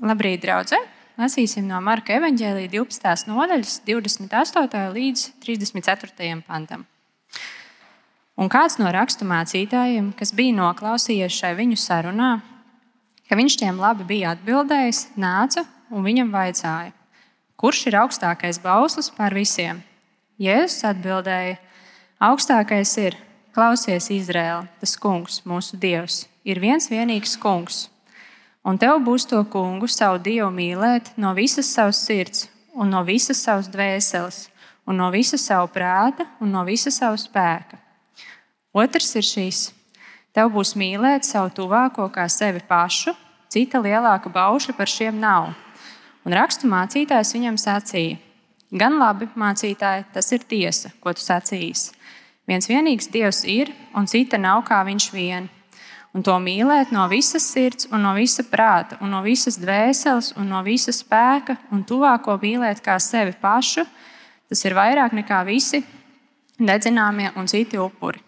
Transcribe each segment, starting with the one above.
Labrīt, draugi! Lasīsim no Marka evanģēlīja 12. nodaļas, 28. līdz 34. pantam. Un kāds no raksturmācītājiem, kas bija noklausījies šai viņu sarunā, ka viņš tiem labi bija atbildējis, nāca un viņam vaicāja, kurš ir augstākais bauslis pār visiem? Jēzus atbildēja, augstākais ir, klausies, Izraēla, tas kungs, mūsu dievs, ir viens vienīgs kungs Un tev būs to kungu, savu dievu mīlēt no visas savas sirds, un no visas savas dvēseles, un no visas savu prāta, un no visas savu spēka. Otrs ir šīs: tev būs mīlēt savu tuvāko kā sevi pašu, cita lielāka baušļa par šiem nav. Un rakstu mācītājs viņam sacīja: Gan labi, mācītāji, tas ir tiesa, ko tu sacīsi. Viens vienīgs Dievs ir, un cita nav kā viņš viens un to mīlēt no visas sirds, un no visa prāta, un no visas dvēseles, un no visa spēka, un tuvāko mīlēt kā sevi pašu, tas ir vairāk nekā visi nedzināmie un citi upuri.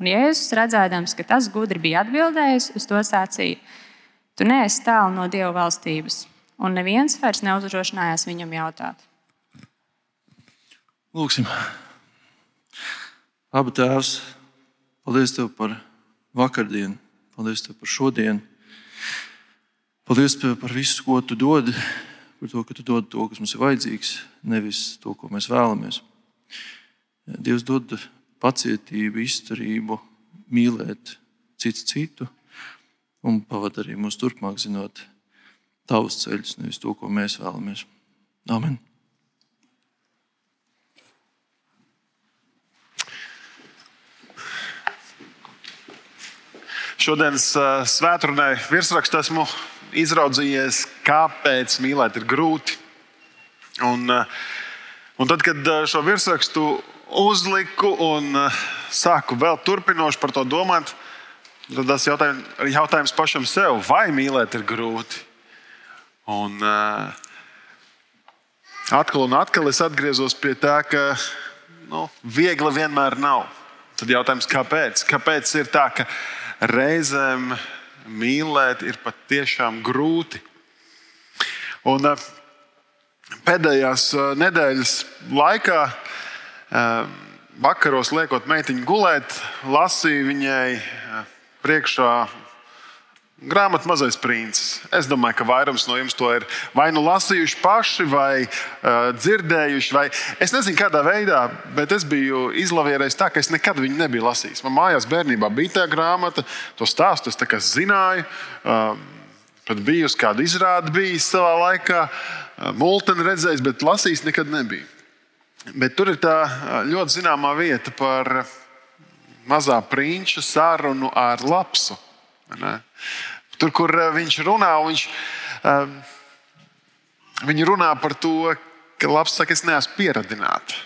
Un Jēzus, redzēdams, ka tas gudri bija atbildējis, uz to sacīja: Tu neesi tālu no Dieva valstības, un neviens vairs neuzdrošinājās viņam jautāt. Lūksim, Abi tēvs, paldies Tev par vakardienu. Paldies par šodienu. Paldies Tev par visu, ko Tu dod, par to, ka Tu dod to, kas mums ir vajadzīgs, nevis to, ko mēs vēlamies. Dievs dod pacietību, izturību, mīlēt citu citu un pavadīt arī mūs turpmāk, zinot tavus ceļus, nevis to, ko mēs vēlamies. Amen! Šodienas svētdienai virsrakstā esmu izraudzījies, kāpēc mīlēt ir grūti. Un, un tad, kad šo virsrakstu uzliku un sāku vēl turpinoši par to domāt, tad tas jautājums, jautājums pašam sev, vai mīlēt ir grūti. Un, atkal un atkal es atgriezos pie tā, ka nu, viegli vienmēr nav. Tad jautājums, kāpēc? Kāpēc ir tā, ka reizēm mīlēt ir patiešām grūti. Un eh, pēdējās eh, nedēļas laikā, eh, vakaros liekot meitiņu gulēt, lasīju viņai priekšā Grāmatā Mazais princis. Es domāju, ka vairums no jums to ir vai nu lasījuši paši, vai uh, dzirdējuši. Vai es nezinu, kādā veidā, bet es biju izlavierējis tā, ka es nekad viņu nebiju lasījis. Man mājās bērnībā bija tā grāmata, to stāstu es zināju. Uh, Pat biju uz kādu izrādi bijis savā laikā, uh, multeni redzējis, bet lasījis nekad nebiju. Bet tur ir tā ļoti zināmā vieta par mazā prinča sarunu ar lapsu. Tur, kur eh, viņš runā, viņš, um, viņi runā par to, ka labs saka, es neesmu pieradināts.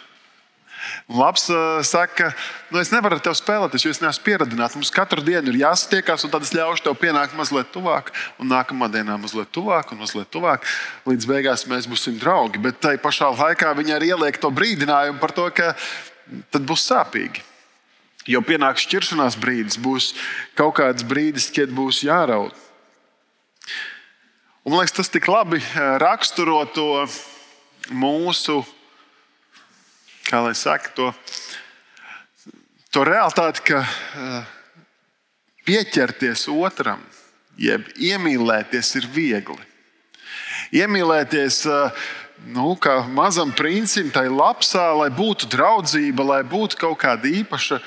Labs uh, saka, nu, es nevaru ar tevi spēlēties, jo es neesmu pieradināts. Mums katru dienu ir jāsatiekās, un tad es ļaušu tev pienākt mazliet tuvāk, un nākamā dienā mazliet tuvāk, un mazliet tuvāk. Līdz beigās mēs būsim draugi. Bet tajā pašā laikā viņi arī ieliek to brīdinājumu par to, ka tad būs sāpīgi. Jo pienāks šķiršanās brīdis, būs kaut kāds brīdis, kad būs jāraud. Un, man liekas, tas tik labi eh, raksturo to mūsu, kā lai saka, to, to realitāti, ka eh, pieķerties otram, jeb iemīlēties, ir viegli. Iemīlēties uh, nu, kā mazam princim, tai lapsā, lai būtu draudzība, lai būtu kaut kāda īpaša,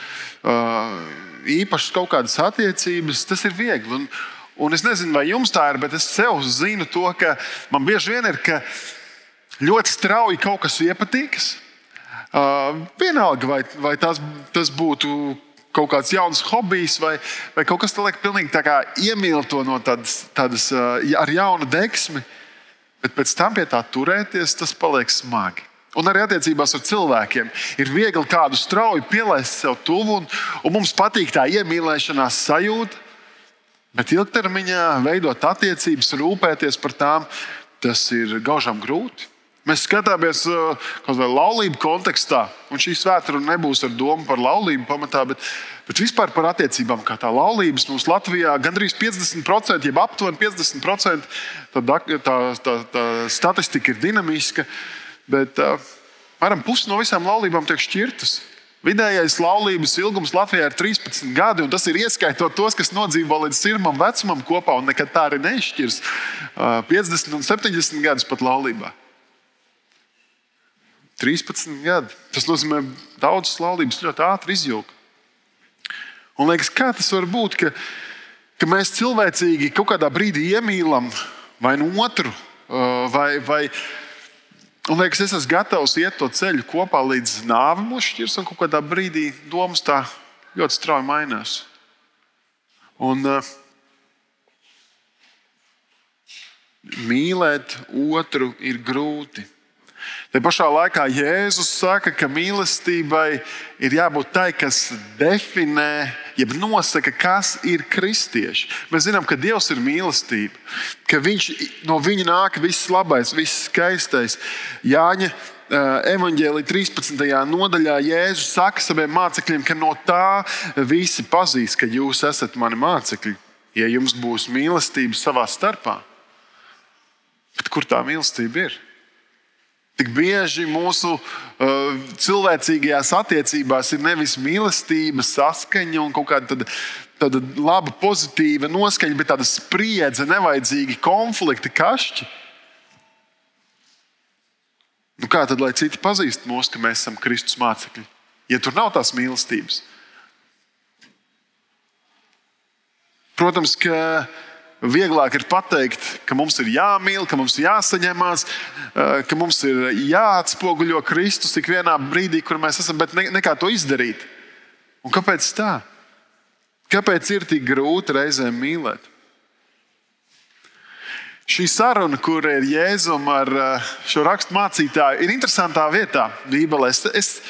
īpašas kaut kādas attiecības, tas ir viegli. Un, un es nezinu, vai jums tā ir, bet es sev zinu to, ka man bieži vien ir ļoti strauji kaut kas iepatīkas. Vienalga, vai, vai tas, tas būtu kaut kāds jauns hobijs, vai, vai kaut kas tāds, pilnīgi iemīl to no tādas, tādas ar jaunu deksmi. Uh, Bet pēc tam pie tā turēties, tas paliek smagi. Un arī attiecībās ar cilvēkiem ir viegli kādu strauju pielaist sev tuvu, un, un mums patīk tā iemīlēšanās sajūta. Bet ilgtermiņā veidot attiecības, rūpēties par tām, tas ir gaužām grūti. Mēs skatāmies uh, kaut kādā laulību kontekstā, un šī svētdiena nebūs ar domu par laulību pamatā, bet, Bet vispār par attiecībām, kā tā laulības mums Latvijā gandrīz 50%, jeb aptuveni 50%, tā, tā, tā, tā statistika ir dinamiska, bet apmēram pusi no visām laulībām tiek šķirtas. Vidējais laulības ilgums Latvijā ir 13 gadi, un tas ir ieskaitot tos, kas nodzīvo līdz sirmam vecumam kopā un nekad tā arī nešķirs. 50 un 70 gadus pat laulībā. 13 gadi. Tas nozīmē, ka daudzas laulības ļoti ātri izjūta. Un liekas, kā tas var būt, ka, ka mēs cilvēcīgi kaut kādā brīdī iemīlam vai no otru, vai, vai Un liekas, es esmu gatavs iet to ceļu kopā līdz nāvei mūsu šķirs, un kaut kādā brīdī domas tā ļoti strauji mainās. Un, uh, mīlēt otru ir grūti. Te pašā laikā Jēzus saka, ka mīlestībai ir jābūt tai, kas definē, jeb nosaka, kas ir kristieši. Mēs zinām, ka Dievs ir mīlestība, ka viņš, no viņa nāk viss labais, viss skaistais. Jāņa eh, evanģēlī 13. nodaļā Jēzus saka saviem mācekļiem, ka no tā visi pazīs, ka jūs esat mani mācekļi, ja jums būs mīlestība savā starpā. Bet kur tā mīlestība ir? Tik bieži mūsu uh, cilvēcīgajās attiecībās ir nevis mīlestība, saskaņa un kaut kāda tāda, tāda laba, pozitīva noskaņa, bet tāda spriedze, nevajadzīgi konflikti, kašķi. Nu, kā tad, lai citi pazīst mūs, ka mēs esam Kristus mācekļi, ja tur nav tās mīlestības? Protams, ka Vieglāk ir pateikt, ka mums ir jāmīl, ka mums ir jāsaņemās, eh, ka mums ir jāatspoguļo Kristus ik vienā brīdī, kur mēs esam, bet ne, nekā to izdarīt. Un kāpēc tā? Kāpēc ir tik grūti reizēm mīlēt? Šī saruna, kur ir Jēzum ar eh, šo rakstu mācītāju, ir interesantā vietā Bībelē. Es, es,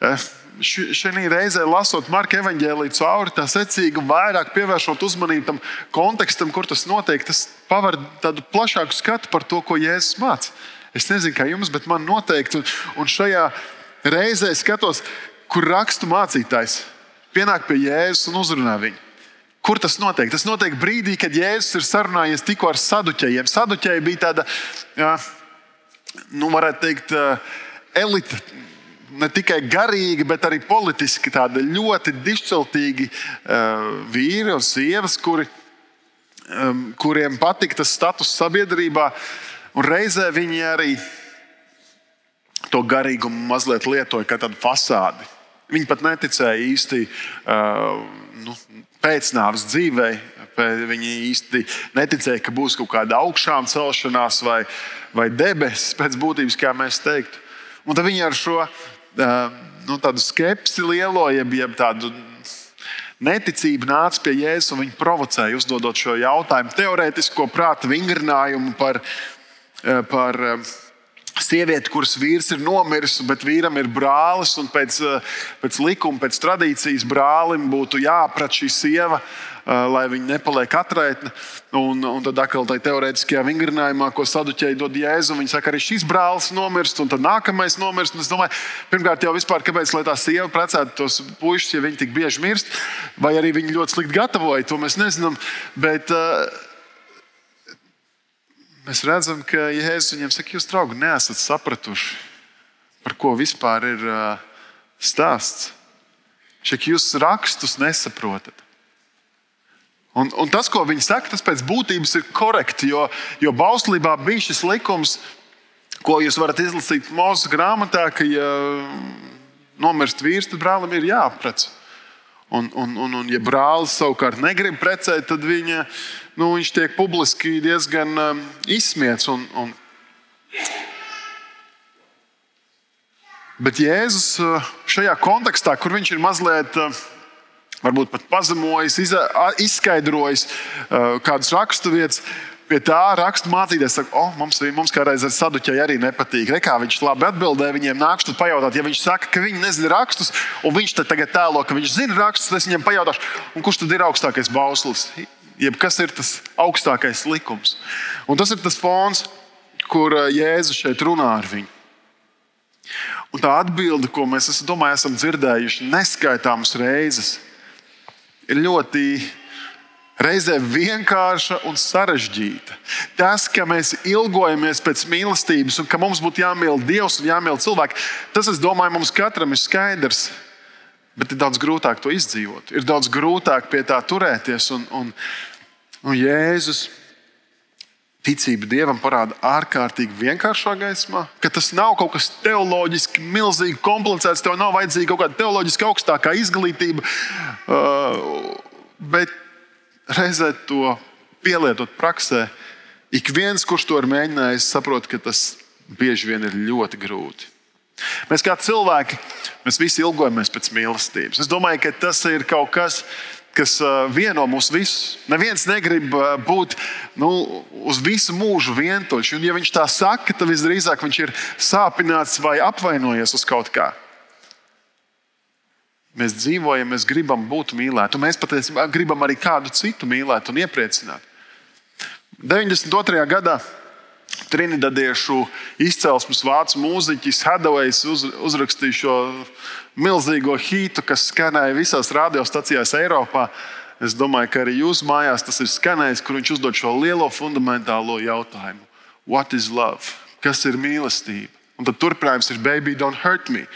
eh, šī reizē lasot Marka evanģēlīju cauri, tā secīgi un vairāk pievēršot uzmanību tam kontekstam, kur tas notiek, tas paver tādu plašāku skatu par to, ko Jēzus māca. Es nezinu, kā jums, bet man noteikti, un, šajā reizē skatos, kur rakstu mācītājs pienāk pie Jēzus un uzrunā viņu. Kur tas notiek? Tas notiek brīdī, kad Jēzus ir sarunājies tikko ar saduķējiem. Saduķēji bija tāda, nu, varētu teikt, elite ne tikai garīgi, bet arī politiski tādi ļoti dišciltīgi uh, vīri un sievas, kuri, um, kuriem patika tas status sabiedrībā. Un reizē viņi arī to garīgumu mazliet lietoja kā tādu fasādi. Viņi pat neticēja īsti uh, nu, pēcnāvus dzīvei. Viņi īsti neticēja, ka būs kaut kāda augšām celšanās vai, vai debesis pēc būtības, kā mēs teiktu. Un tad viņi ar šo nu, tādu skepsi lielo, jeb, jeb tādu neticību nāca pie Jēzus un viņa provocēja, uzdodot šo jautājumu, teorētisko prāta vingrinājumu par, par sievieti, kuras vīrs ir nomiris, bet vīram ir brālis, un pēc, pēc likuma, pēc tradīcijas brālim būtu jāaprat šī sieva lai viņi nepaliek atraitni. Un, un tad atkal tajā teorētiskajā vingrinājumā, ko saduķēji dod Jēzu, viņi saka, arī šis brālis nomirst, un tad nākamais nomirst. Es domāju, pirmkārt, jau vispār, kāpēc tā sieva precētu tos puikas, ja viņi tik bieži mirst, vai arī viņi ļoti slikti gatavoja, to mēs nezinām. Bet, uh, Mēs redzam, ka Jēzus viņiem saka, jūs, draugi, neesat sapratuši, par ko vispār ir stāsts. Šeit jūs rakstus nesaprotat. Un, un tas, ko viņi saka, tas pēc būtības ir korekti, jo, jo bauslībā bija šis likums, ko jūs varat izlasīt Mozus grāmatā, ka, ja nomirst vīrs, tad brālim ir jāaprec. Un, un, un, un ja brālis savukārt negrib precēt, tad viņa, nu, viņš tiek publiski diezgan um, izsmiets. Un, un... Bet Jēzus uh, šajā kontekstā, kur viņš ir mazliet. Uh, varbūt pat pazemojis, izskaidrojis uh, kādas raksturvietas. Pie tā raksta mācīties, ka oh, mums, mums kādreiz ar saduķei arī nepatīk. Re, kā viņš labi atbildēja, viņiem nākšu pajautāt, ja viņš saka, ka viņi nezina rakstus, un viņš tagad tēlo, ka viņš zina rakstus, tad es viņam pajautāšu, kurš tad ir augstākais bauslis, jeb kas ir tas augstākais likums. Un tas ir tas fons, kur uh, Jēzus šeit runā ar viņu. Un tā atbilde, ko mēs esam, domāju, esam dzirdējuši neskaitāmas reizes, ir ļoti reizē vienkārša un sarežģīta. Tas, ka mēs ilgojamies pēc mīlestības un ka mums būtu jāmīl Dievs un jāmīl cilvēki, tas, es domāju, mums katram ir skaidrs. Bet ir daudz grūtāk to izdzīvot. Ir daudz grūtāk pie tā turēties. Un, un, un Jēzus ticība Dievam parāda ārkārtīgi vienkāršā gaismā, ka tas nav kaut kas teoloģiski milzīgi komplicēts, tev nav vajadzīga kaut kāda teoloģiski augstākā izglītība. Uh, bet reizē to pielietot praksē, ik viens, kurš to ir mēģinājis, saprot, ka tas bieži vien ir ļoti grūti. Mēs kā cilvēki, mēs visi ilgojamies pēc mīlestības. Es domāju, ka tas ir kaut kas, kas vieno mūs visus. Neviens negrib būt nu, uz visu mūžu vientuļš. Un, ja viņš tā saka, tad visdrīzāk viņš ir sāpināts vai apvainojies uz kaut kā. Mēs dzīvojam, mēs gribam būt mīlēti. Mēs patiesībā gribam arī kādu citu mīlēt un iepriecināt. 92. gadā Trinidadiešu izcelsmes vācu mūziķis Hadavejs uz, uzrakstīja šo milzīgo hītu, kas skanēja visās radiostacijās Eiropā. Es domāju, ka arī jūsu mājās tas ir skanējis, kur viņš uzdod šo lielo fundamentālo jautājumu: What is love? Kas ir mīlestība? Un tad turpinājums ir Baby, don't hurt me.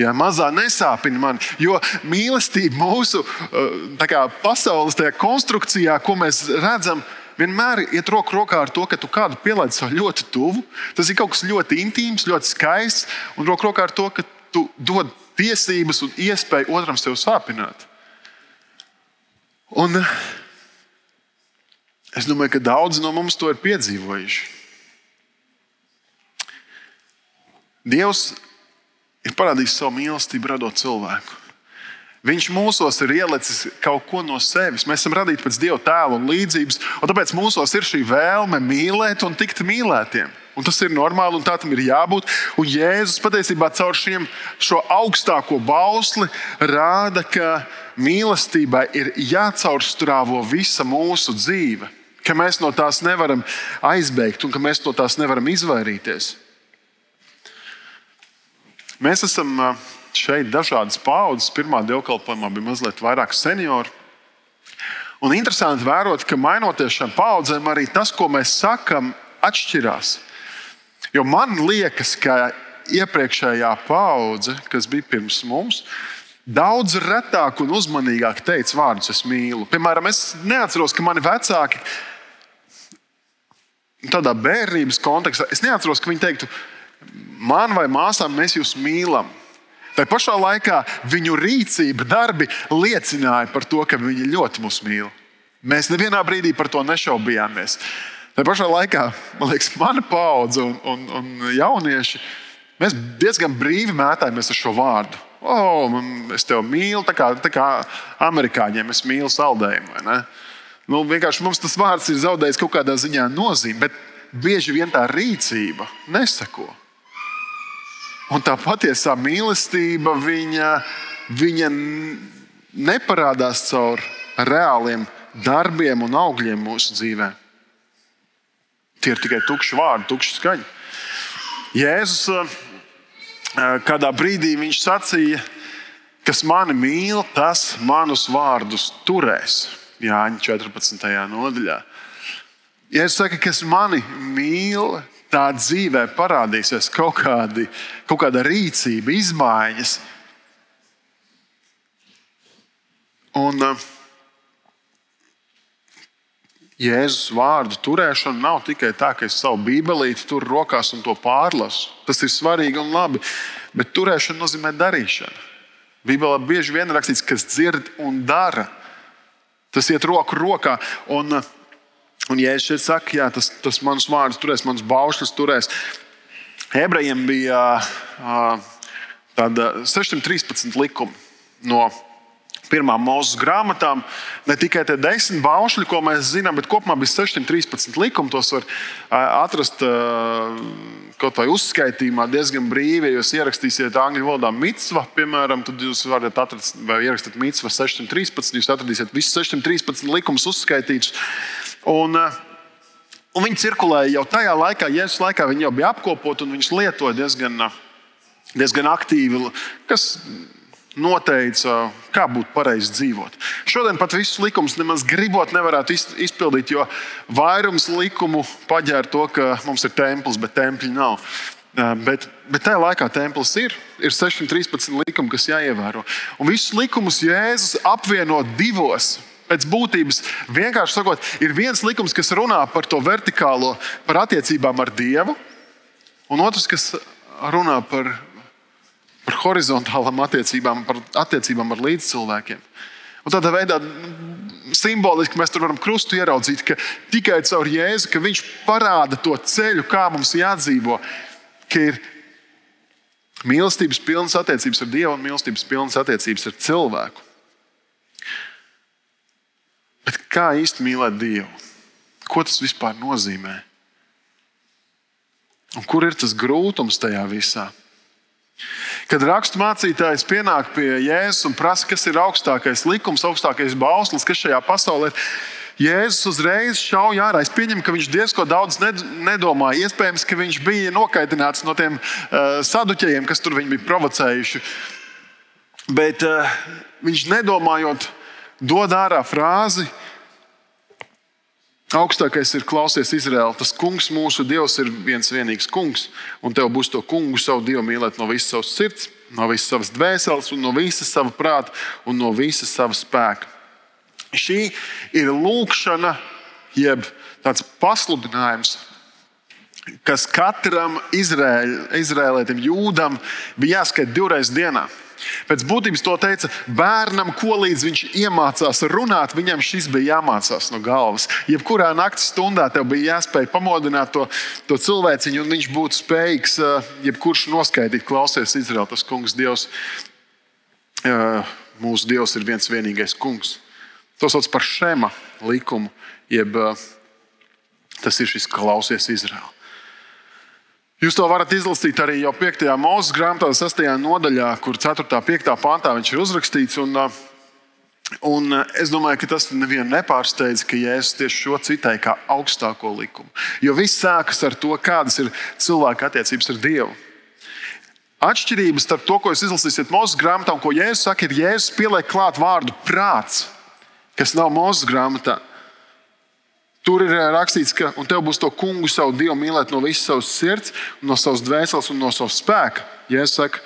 Ja, mazā nesāpina man, jo mīlestība mūsu uh, kā, pasaules konstrukcijā, ko mēs redzam, vienmēr iet roku rokā ar to, ka tu kādu pielaidi sev ļoti tuvu. Tas ir kaut kas ļoti intīms, ļoti skaists, un roku rokā ar to, ka tu dod tiesības un iespēju otram sev sāpināt. Un es domāju, ka daudzi no mums to ir piedzīvojuši. Dievs ir parādījis savu mīlestību, radot cilvēku. Viņš mūsos ir ielicis kaut ko no sevis. Mēs esam radīti pēc Dieva tēla un līdzības, un tāpēc mūsos ir šī vēlme mīlēt un tikt mīlētiem. Un tas ir normāli, un tā tam ir jābūt. Un Jēzus patiesībā caur šiem, šo augstāko bausli rāda, ka mīlestībai ir jācaurstrāvo visa mūsu dzīve, ka mēs no tās nevaram aizbēgt un ka mēs no tās nevaram izvairīties. Mēs esam šeit dažādas paudzes. Pirmā dievkalpojumā bija mazliet vairāk senioru. Un interesanti vērot, ka mainoties šīm paudzēm, arī tas, ko mēs sakām, atšķirās. Jo man liekas, ka iepriekšējā paudze, kas bija pirms mums, daudz retāk un uzmanīgāk teica vārdus, es mīlu. Piemēram, es neatceros, ka mani vecāki tādā bērnības kontekstā, es neatceros, ka viņi teiktu, man vai māsām mēs jūs mīlam. Tā pašā laikā viņu rīcība, darbi liecināja par to, ka viņi ļoti mūs mīl. Mēs nevienā brīdī par to nešaubījāmies. Tā pašā laikā, man liekas, mana paudze un, un, un jaunieši, mēs diezgan brīvi mētājamies ar šo vārdu. Oh, es tevi mīlu, tā kā, tā kā amerikāņiem es mīlu saldējumu. Nu, vienkārši mums tas vārds ir zaudējis kaut kādā ziņā nozīmi, bet bieži vien tā rīcība nesako. Un tā patiesā mīlestība viņa, viņa neparādās caur reāliem darbiem un augļiem mūsu dzīvē. Tie ir tikai tukši vārdi, tukši skaņi. Jēzus eh, kādā brīdī viņš sacīja, kas mani mīl, tas manus vārdus turēs. Jāņa 14. nodaļā. Ja es saku, kas mani mīl, tā dzīvē parādīsies kaut, kādi, kaut kāda rīcība, izmaiņas. Un uh, Jēzus vārdu turēšana nav tikai tā, ka es savu bībelīti tur rokās un to pārlasu. Tas ir svarīgi un labi, bet turēšana nozīmē darīšanu. Bībelē bieži vien rakstīts, kas dzird un dara. Tas iet roku rokā. Un, Un, ja es šeit saku, jā, tas, tas manus vārdus turēs, manus baušļus turēs, ebrejiem bija tāda 613 likumi no pirmām mūzes grāmatām. Ne tikai tie desmit baušļi, ko mēs zinām, bet kopumā bija 613 likumi. Tos var atrast kaut vai uzskaitījumā diezgan brīvi. Ja jūs ierakstīsiet angļu valodā mitsva, piemēram, tad jūs varat atrast, vai ierakstīt mitsva 613. Jūs atradīsiet visus 613 likumus uzskaitītus. Un, un viņi cirkulēja jau tajā laikā, Jēzus laikā viņi jau bija apkopoti un viņus lietoja diezgan, diezgan aktīvi. Kas noteica, kā būtu pareizi dzīvot. Šodien pat visus likumus nemaz gribot nevarētu izpildīt, jo vairums likumu paģēra to, ka mums ir templis, bet tempļi nav. Bet, bet tajā laikā templis ir. Ir 613 likumi, kas jāievēro. Un visus likumus Jēzus apvieno divos. Pēc būtības, vienkārši sakot, ir viens likums, kas runā par to vertikālo, par attiecībām ar Dievu, un otrs, kas runā par par horizontālām attiecībām, par attiecībām ar līdzcilvēkiem. Un tādā veidā simboliski mēs tur varam krustu ieraudzīt, ka tikai caur Jēzu, ka viņš parāda to ceļu, kā mums jādzīvo, ka ir mīlestības pilnas attiecības ar Dievu un mīlestības pilnas attiecības ar cilvēku. Bet kā īsti mīlēt Dievu? Ko tas vispār nozīmē? Un kur ir tas grūtums tajā visā? Kad raksturmācītājs pienāk pie Jēzus un prasa, kas ir augstākais likums, augstākais bauslis, kas šajā pasaulē ir, Jēzus uzreiz šauj ārā. Es pieņemu, ka viņš diezko daudz nedomāja. Iespējams, ka viņš bija nokaitināts no tiem uh, saduķiem, kas tur bija provocējuši. Bet uh, viņš nedomājot, dod ārā frāzi, Augstākais ir klausies Izraēla. Tas kungs, mūsu dievs, ir viens vienīgs kungs. Un tev būs to kungu, savu dievu mīlēt no visas savas sirds, no visas savas dvēseles, no visas sava prāta un no visas sava spēka. Šī ir lūkšana, jeb tāds pasludinājums, kas katram izrēlētam jūdam bija jāskaita divreiz dienā. Pēc būtības to teica bērnam, ko līdz viņš iemācās runāt, viņam šis bija jāmācās no galvas. Jebkurā naktas stundā tev bija jāspēj pamodināt to, to cilvēciņu, un viņš būtu spējīgs eh, jebkurš noskaidrot, klausies, Izraēl, tas kungs, Dievs. Eh, mūsu Dievs ir viens vienīgais kungs. To sauc par šēma likumu, jeb eh, tas ir šis klausies Izraēl. Jūs to varat izlasīt arī jau 5. mūža grāmatā, 6. nodaļā, kur 4. un 5. pāntā viņš ir uzrakstīts. Un, un es domāju, ka tas nevienu nepārsteidz, ka Jēzus tieši šo citēja kā augstāko likumu. Jo viss sākas ar to, kādas ir cilvēka attiecības ar Dievu. Atšķirības starp to, ko jūs izlasīsiet Mozus grāmatā un ko Jēzus saka, ir Jēzus pieliek klāt vārdu prāts, kas nav Mozus grāmatā. Tur ir rakstīts, ka tev būs to kungu, savu dievu mīlēt no visas savas sirds, no savas dvēseles un no savas spēka. Ja es saku,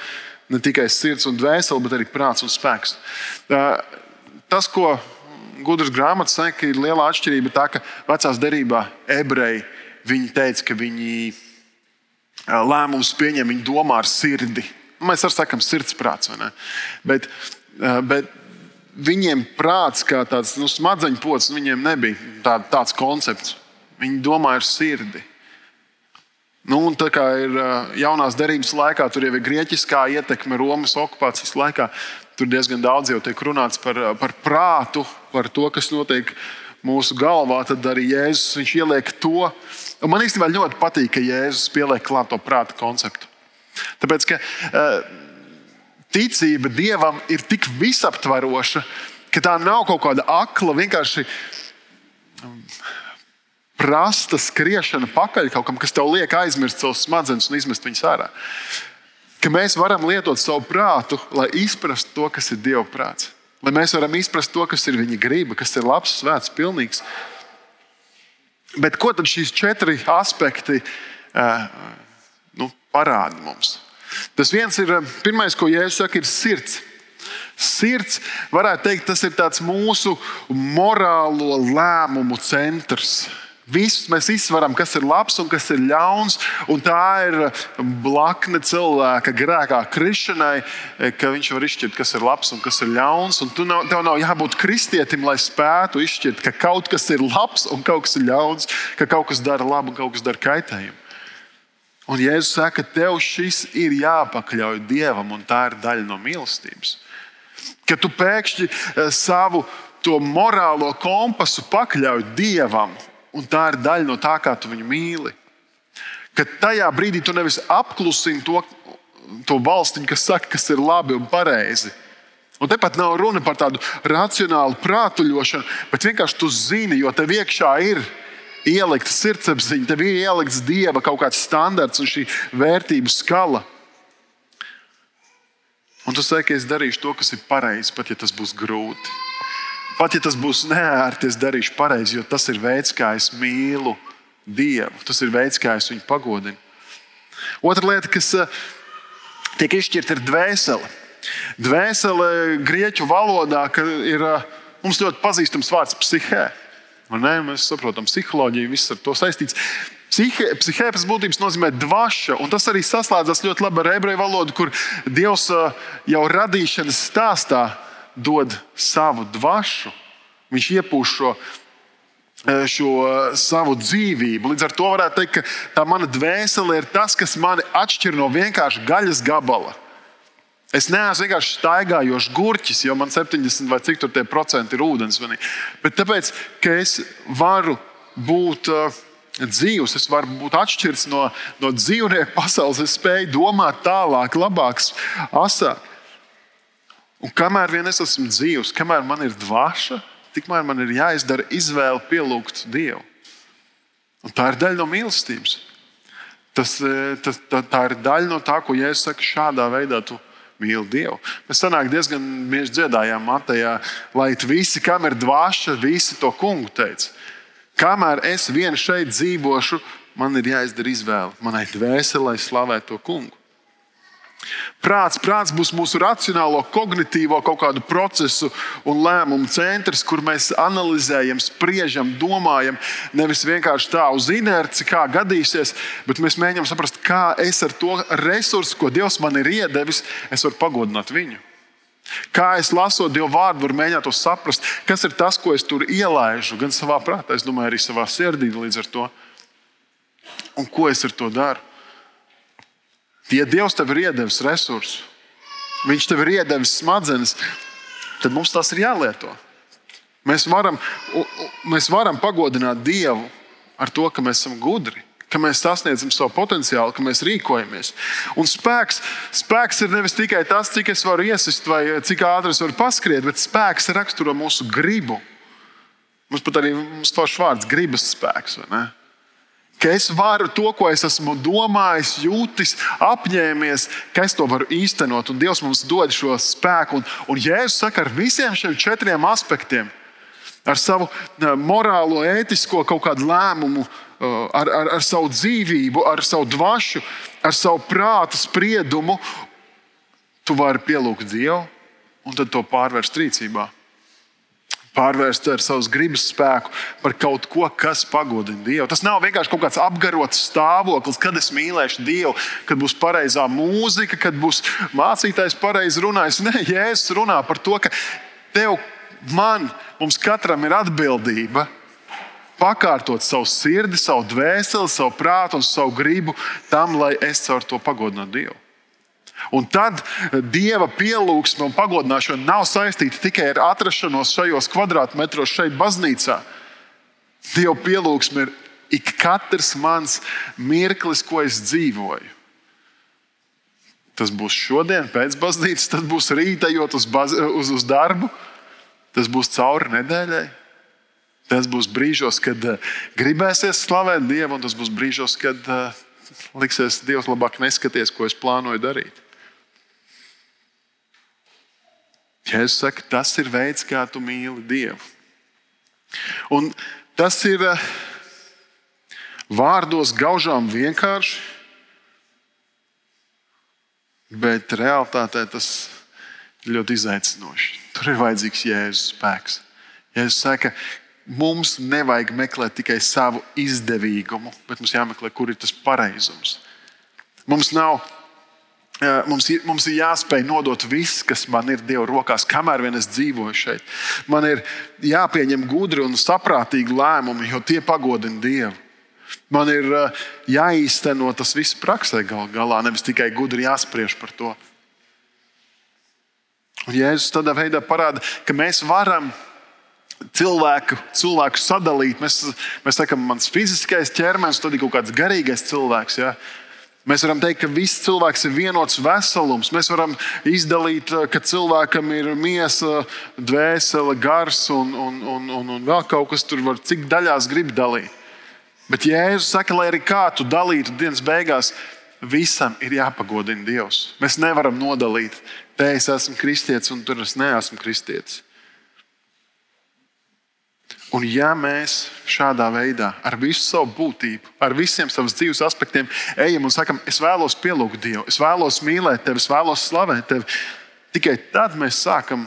ne tikai sirds un dvēsele, bet arī prāts un spēks. Tas, ko gudrs grāmatas saka, ir liela atšķirība. Tā ka vecās derībā ebreji teica, ka viņi lēmumus pieņem, viņi domā ar sirdi. Mēs arī sakām, sirdsprāts. Bet, bet viņiem prāts, kā tāds nu, smadzeņu pocis, viņiem nebija tā, tāds koncepts. Viņi domāja ar sirdi. Nu, tā kā ir jaunās derības laikā, tur jau ir grieķiskā ietekme, Romas okupācijas laikā. Tur diezgan daudz jau tiek runāts par, par prātu, par to, kas notiek mūsu galvā. Tad arī Jēzus ieliek to. Un man īstenībā ļoti patīk, ka Jēzus pieliek klāt to prāta konceptu. Tāpēc, ka, uh, ticība Dievam ir tik visaptvaroša, ka tā nav kaut kāda akla, vienkārši um, prasta skriešana pakaļ kaut kam, kas tev liek aizmirst savus smadzenes un izmest viņus ārā. Ka mēs varam lietot savu prātu, lai izprastu to, kas ir Dieva prāts. Lai mēs varam izprast to, kas ir viņa griba, kas ir labs, svēts, pilnīgs. Bet ko tad šīs četri aspekti uh, nu, parāda mums? Tas viens ir, eh, pirmais, ko Jēzus saka, ir sirds. Sirds, varētu teikt, tas ir mūsu morālo lēmumu centrs. Visus mēs izsveram, kas ir labs un kas ir ļauns. Un tā ir blakne cilvēka grēkā krišanai, eh, ka viņš var izšķirt, kas ir labs un kas ir ļauns. Un nav, tev nav jābūt kristietim, lai spētu izšķirt, ka kaut kas ir labs un kaut kas ir ļauns, ka kaut kas dara labu un kaut kas dara kaitējumu. Un Jēzus saka, tev šis ir jāpakļauj Dievam, un tā ir daļa no mīlestības. Ka tu pēkšņi eh, savu morālo kompasu pakļauj Dievam, un tā ir daļa no tā, kā tu viņu mīli. Ka tajā brīdī tu nevis apklusini to, to valstiņu, kas saka, kas ir labi un pareizi. Un tepat nav runa par tādu racionālu prātuļošanu, bet vienkārši tu zini, jo tev iekšā ir ielikās ielikta sirdsapziņa, tev ir ielikts dieva kaut kāds standarts un šī vērtību skala. Un tu saki, es darīšu to, kas ir pareizi, pat ja tas būs grūti. Pat ja tas būs neērti, es darīšu pareizi, jo tas ir veids, kā es mīlu Dievu. Tas ir veids, kā es viņu pagodinu. Otra lieta, kas eh, tiek izšķirta, ir dvēsele. Dvēsele grieķu valodā ir eh, mums ļoti pazīstams vārds psihē. Mēs saprotam, psiholoģija, viss ar to saistīts. Psihe, psihē pēc būtības nozīmē dvaša, un tas arī saslēdzas ļoti labi ar ebreju valodu, kur Dievs jau radīšanas stāstā dod savu dvašu. Viņš iepūš šo, šo savu dzīvību. Līdz ar to varētu teikt, ka tā mana dvēsele ir tas, kas mani atšķir no vienkārši gaļas gabala. Es neesmu vienkārši staigājošs gurķis, jo man 70 vai cik tur tie procenti ir ūdens. Bet tāpēc, ka es varu būt uh, dzīvs, es varu būt atšķirts no, no dzīvnieku pasaules, es spēju domāt tālāk, labāk, asāk. Un kamēr vien es esmu dzīvs, kamēr man ir dvaša, tikmēr man ir jāizdara izvēle pielūgt Dievu. Un tā ir daļa no mīlestības. Tas, e, tas, tā, tā ir daļa no tā, ko Jēzus saka, šādā veidā tu mīli Dievu. Mēs sanāk diezgan bieži dziedājām Matejā, lai visi, kam ir dvaša, visi to kungu teica. Kamēr es viens šeit dzīvošu, man ir jāizdara izvēle. Manai dvēselē slavē to kungu. Prāts, prāts būs mūsu racionālo, kognitīvo kaut kādu procesu un lēmumu centrs, kur mēs analizējam, spriežam, domājam. Nevis vienkārši tā uz inerci, kā gadīsies, bet mēs mēģinām saprast, kā es ar to resursu, ko Dievs man ir iedevis, es varu pagodināt viņu. Kā es lasot Dieva vārdu, varu mēģināt to saprast, kas ir tas, ko es tur ielaižu, gan savā prātā, domāju, arī savā sirdī līdz ar to. Un ko es ar to daru? Ja Dievs tev ir iedevis resursus, Viņš tev ir iedevis smadzenes, tad mums tas ir jālieto. Mēs varam, mēs varam pagodināt Dievu ar to, ka mēs esam gudri ka mēs sasniedzam savu potenciālu, ka mēs rīkojamies. Un spēks, spēks ir nevis tikai tas, cik es varu iesist vai cik ātri es varu paskriet, bet spēks raksturo mūsu gribu. Mums pat arī ir foršs vārds, gribas spēks. Ka es varu to, ko es esmu domājis, jūtis, apņēmies, ka es to varu īstenot. Un Dievs mums dod šo spēku. Un, un Jēzus saka, ar visiem šiem četriem aspektiem, ar savu morālo, ētisko kaut kādu lēmumu, Uh, ar, ar, ar savu dzīvību, ar savu dvašu, ar savu prātu spriedumu, tu vari pielūgt Dievu un tad to pārvērst rīcībā. Pārvērst ar savas gribas spēku par kaut ko, kas pagodina Dievu. Tas nav vienkārši kaut kāds apgarots stāvoklis, kad es mīlēšu Dievu, kad būs pareizā mūzika, kad būs mācītājs pareizi runājis. Nē, Jēzus runā par to, ka tev, man, mums katram ir atbildība pakārtot savu sirdi, savu dvēseli, savu prātu un savu gribu tam, lai es caur to pagodinātu Dievu. Un tad Dieva pielūgsme un pagodināšana nav saistīta tikai ar atrašanos šajos kvadrātmetros, šeit, baznīcā. Dieva pielūgsme ir ik katrs mans mirklis, ko es dzīvoju. Tas būs šodien, pēc baznīcas, tas būs rītējot uz, baz, uz, uz darbu, tas būs cauri nedēļai. Tas būs brīžos, kad uh, gribēsies slavēt Dievu, un tas būs brīžos, kad uh, liksies, Dievs, labāk neskaties, ko es plānoju darīt. Jēzus saka, tas ir veids, kā tu mīli Dievu. Un tas ir uh, vārdos gaužām vienkārši, bet realtātē tas ir ļoti izaicinoši. Tur ir vajadzīgs Jēzus spēks. Jēzus saka, mums nevajag meklēt tikai savu izdevīgumu, bet mums jāmeklē, kur ir tas pareizums. Mums nav. Mums ir, mums ir jāspēj nodot viss, kas man ir Dieva rokās, kamēr vien es dzīvoju šeit. Man ir jāpieņem gudri un saprātīgi lēmumi, jo tie pagodina Dievu. Man ir jāīsteno tas viss praksē, gal galā, nevis tikai gudri jāspriež par to. Un Jēzus tādā veidā parāda, ka mēs varam cilvēku, cilvēku sadalīt. Mēs, mēs sakām, mans fiziskais ķermenis, tad ir kaut kāds garīgais cilvēks. Ja? Mēs varam teikt, ka viss cilvēks ir vienots veselums. Mēs varam izdalīt, eh, ka cilvēkam ir miesa, dvēsele, gars un, un, un, un, un vēl kaut kas tur, var, cik daļās grib dalīt. Bet Jēzus saka, lai arī kā tu dalītu dienas beigās, visam ir jāpagodina Dievs. Mēs nevaram nodalīt, Te es esmu kristietis, un tur es neesmu kristietis. Un ja mēs šādā veidā, ar visu savu būtību, ar visiem savas dzīves aspektiem, ejam un sakam, es vēlos pielūgt Dievu, es vēlos mīlēt tevi, es vēlos slavēt tevi, tikai tad mēs sākam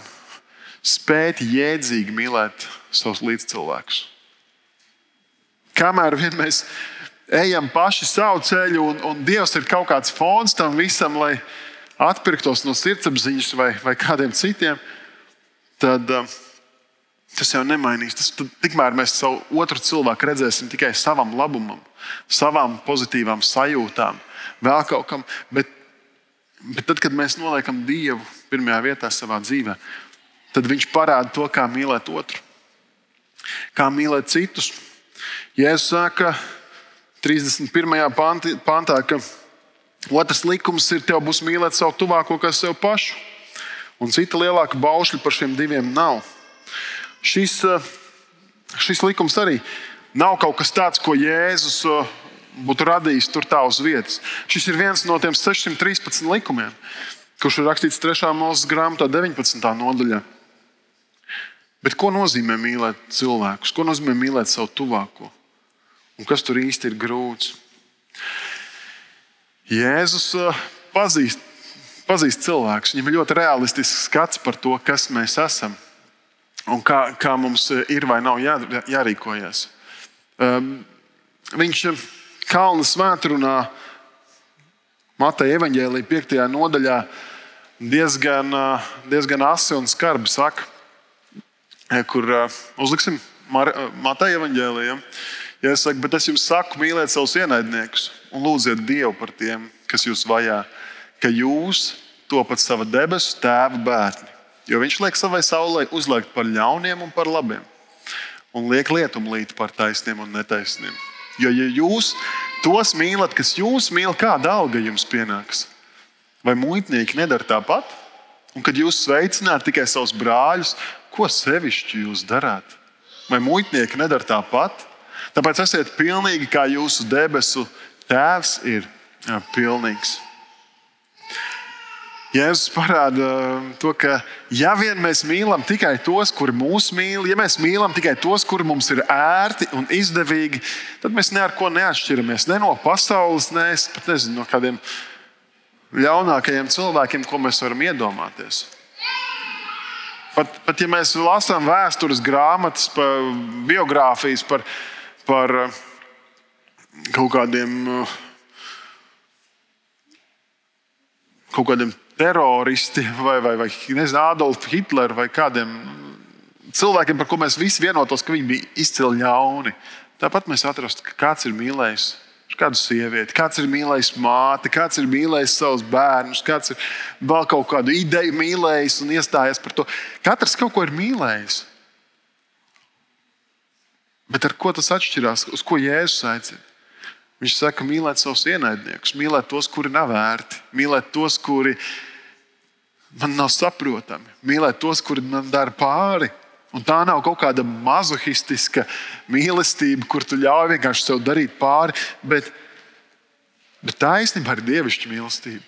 spēt jēdzīgi mīlēt savus līdzcilvēkus. Kamēr vien mēs ejam paši savu ceļu, un, un Dievs ir kaut kāds fons tam visam, lai atpirktos no sirdsapziņas vai, vai kādiem citiem, tad uh, tas jau nemainīs. Tas, tikmēr mēs savu otru cilvēku redzēsim tikai savam labumam, savām pozitīvām sajūtām, vēl kaut kam. Bet, bet tad, kad mēs noliekam Dievu pirmajā vietā savā dzīvē, tad Viņš parāda to, kā mīlēt otru, kā mīlēt citus. Jēzus saka, 31. pantā, ka otrs likums ir, tev būs mīlēt savu tuvāko kā sev pašu. Un cita lielāka baušļa par šiem diviem nav šis, eh, šis likums arī nav kaut kas tāds, ko Jēzus eh, būtu radījis tur tā uz vietas. Šis ir viens no tiem 613 likumiem, kurš ir rakstīts 3. mūža grāmatā, 19. nodaļā. Bet ko nozīmē mīlēt cilvēkus? Ko nozīmē mīlēt savu tuvāko? Un kas tur īsti ir grūts? Jēzus eh, pazīst, pazīst cilvēkus. Viņam ir ļoti realistisks skats par to, kas mēs esam un kā, kā mums ir vai nav jā, jārīkojas. Um, viņš Kalnu svētkrunā, Mateja evanģēlīja 5. nodaļā, diezgan, diezgan asi un skarbi saka, kur uh, uzliksim Mateja evanģēlīju. Ja es saku, bet es jums saku, mīliet savus ienaidniekus un lūdziet Dievu par tiem, kas jūs vajā, ka jūs topat sava debesu tēva bērni. Jo viņš liek savai saulē uzliekt par ļauniem un par labiem. Un liek lietumu līt par taisniem un netaisniem. Jo, ja jūs tos mīlat, kas jūs mīl, kāda alga jums pienāks? Vai muitnieki nedara tāpat? Un kad jūs sveicināt tikai savus brāļus, ko sevišķi jūs darāt? Vai muitnieki nedara tāpat? Tāpēc esiet pilnīgi kā jūsu debesu Tēvs ir pilnīgs. Jēzus parāda um, to, ka ja vien mēs mīlam tikai tos, kuri mūs mīl, ja mēs mīlam tikai tos, kuri mums ir ērti un izdevīgi, tad mēs neko neatšķiramies ne no pasaules, ne pat nezinu, no kādiem ļaunākajiem cilvēkiem, ko mēs varam iedomāties. Pat, pat ja mēs lasām vēstures grāmatas, par biogrāfijas par, par uh, kaut kādiem, uh, kaut kādiem teroristi vai, vai, vai nezinu, Adolfu Hitleru vai kādiem cilvēkiem, par ko mēs visi vienotos, ka viņi bija izcili ļauni. Tāpat mēs atrastu, kāds ir mīlējis kādu sievieti, kāds ir mīlējis māti, kāds ir mīlējis savus bērnus, kāds ir vēl kaut kādu ideju mīlējis un iestājies par to. Katrs kaut ko ir mīlējis. Bet ar ko tas atšķirās? Uz ko Jēzus aicina? Viņš saka, mīlēt savus ienaidniekus, mīlēt tos, kuri nav vērti, mīlēt tos, kuri ir man nav saprotami. Mīlēt tos, kuri man dara pāri. Un tā nav kaut kāda mazohistiska mīlestība, kur tu ļauj vienkārši sev darīt pāri. Bet, bet tā īstenībā ir dievišķa mīlestība.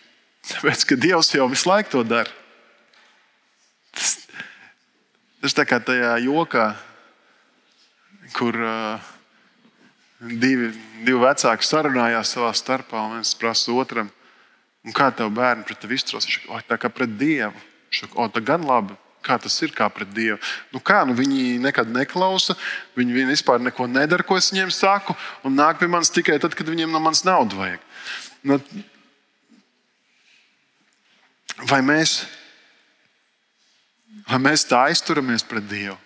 Tāpēc, ka Dievs jau visu laiku to dara. Tas, tas tā kā tajā jokā, kur uh, divi, divi vecāki sarunājās savā starpā, un viens prasa otram, Un kā tev bērni pret tevi izturās? Viņš saka, tā kā pret Dievu. Viņš saka, o, tā gan labi. Kā tas ir kā pret Dievu? Nu, kā, nu, viņi nekad neklausa, viņi, viņi vispār neko nedara, ko es viņiem saku, un nāk pie manis tikai tad, kad viņiem no manas naudas vajag. Nu, vai, mēs, vai mēs tā izturamies pret Dievu?